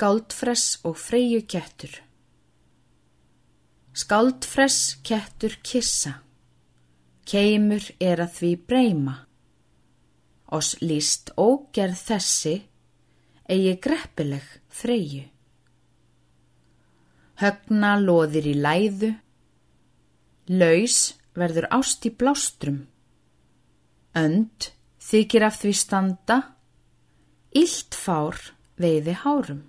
Skáldfress og freyju kettur Skáldfress kettur kissa Keimur er að því breyma. Oss líst ógerð þessi eigi greppileg freyju. Högna loðir í læðu. Laus verður ást í blástrum Önd þykir af því standa. Ílt fár veiði hárum.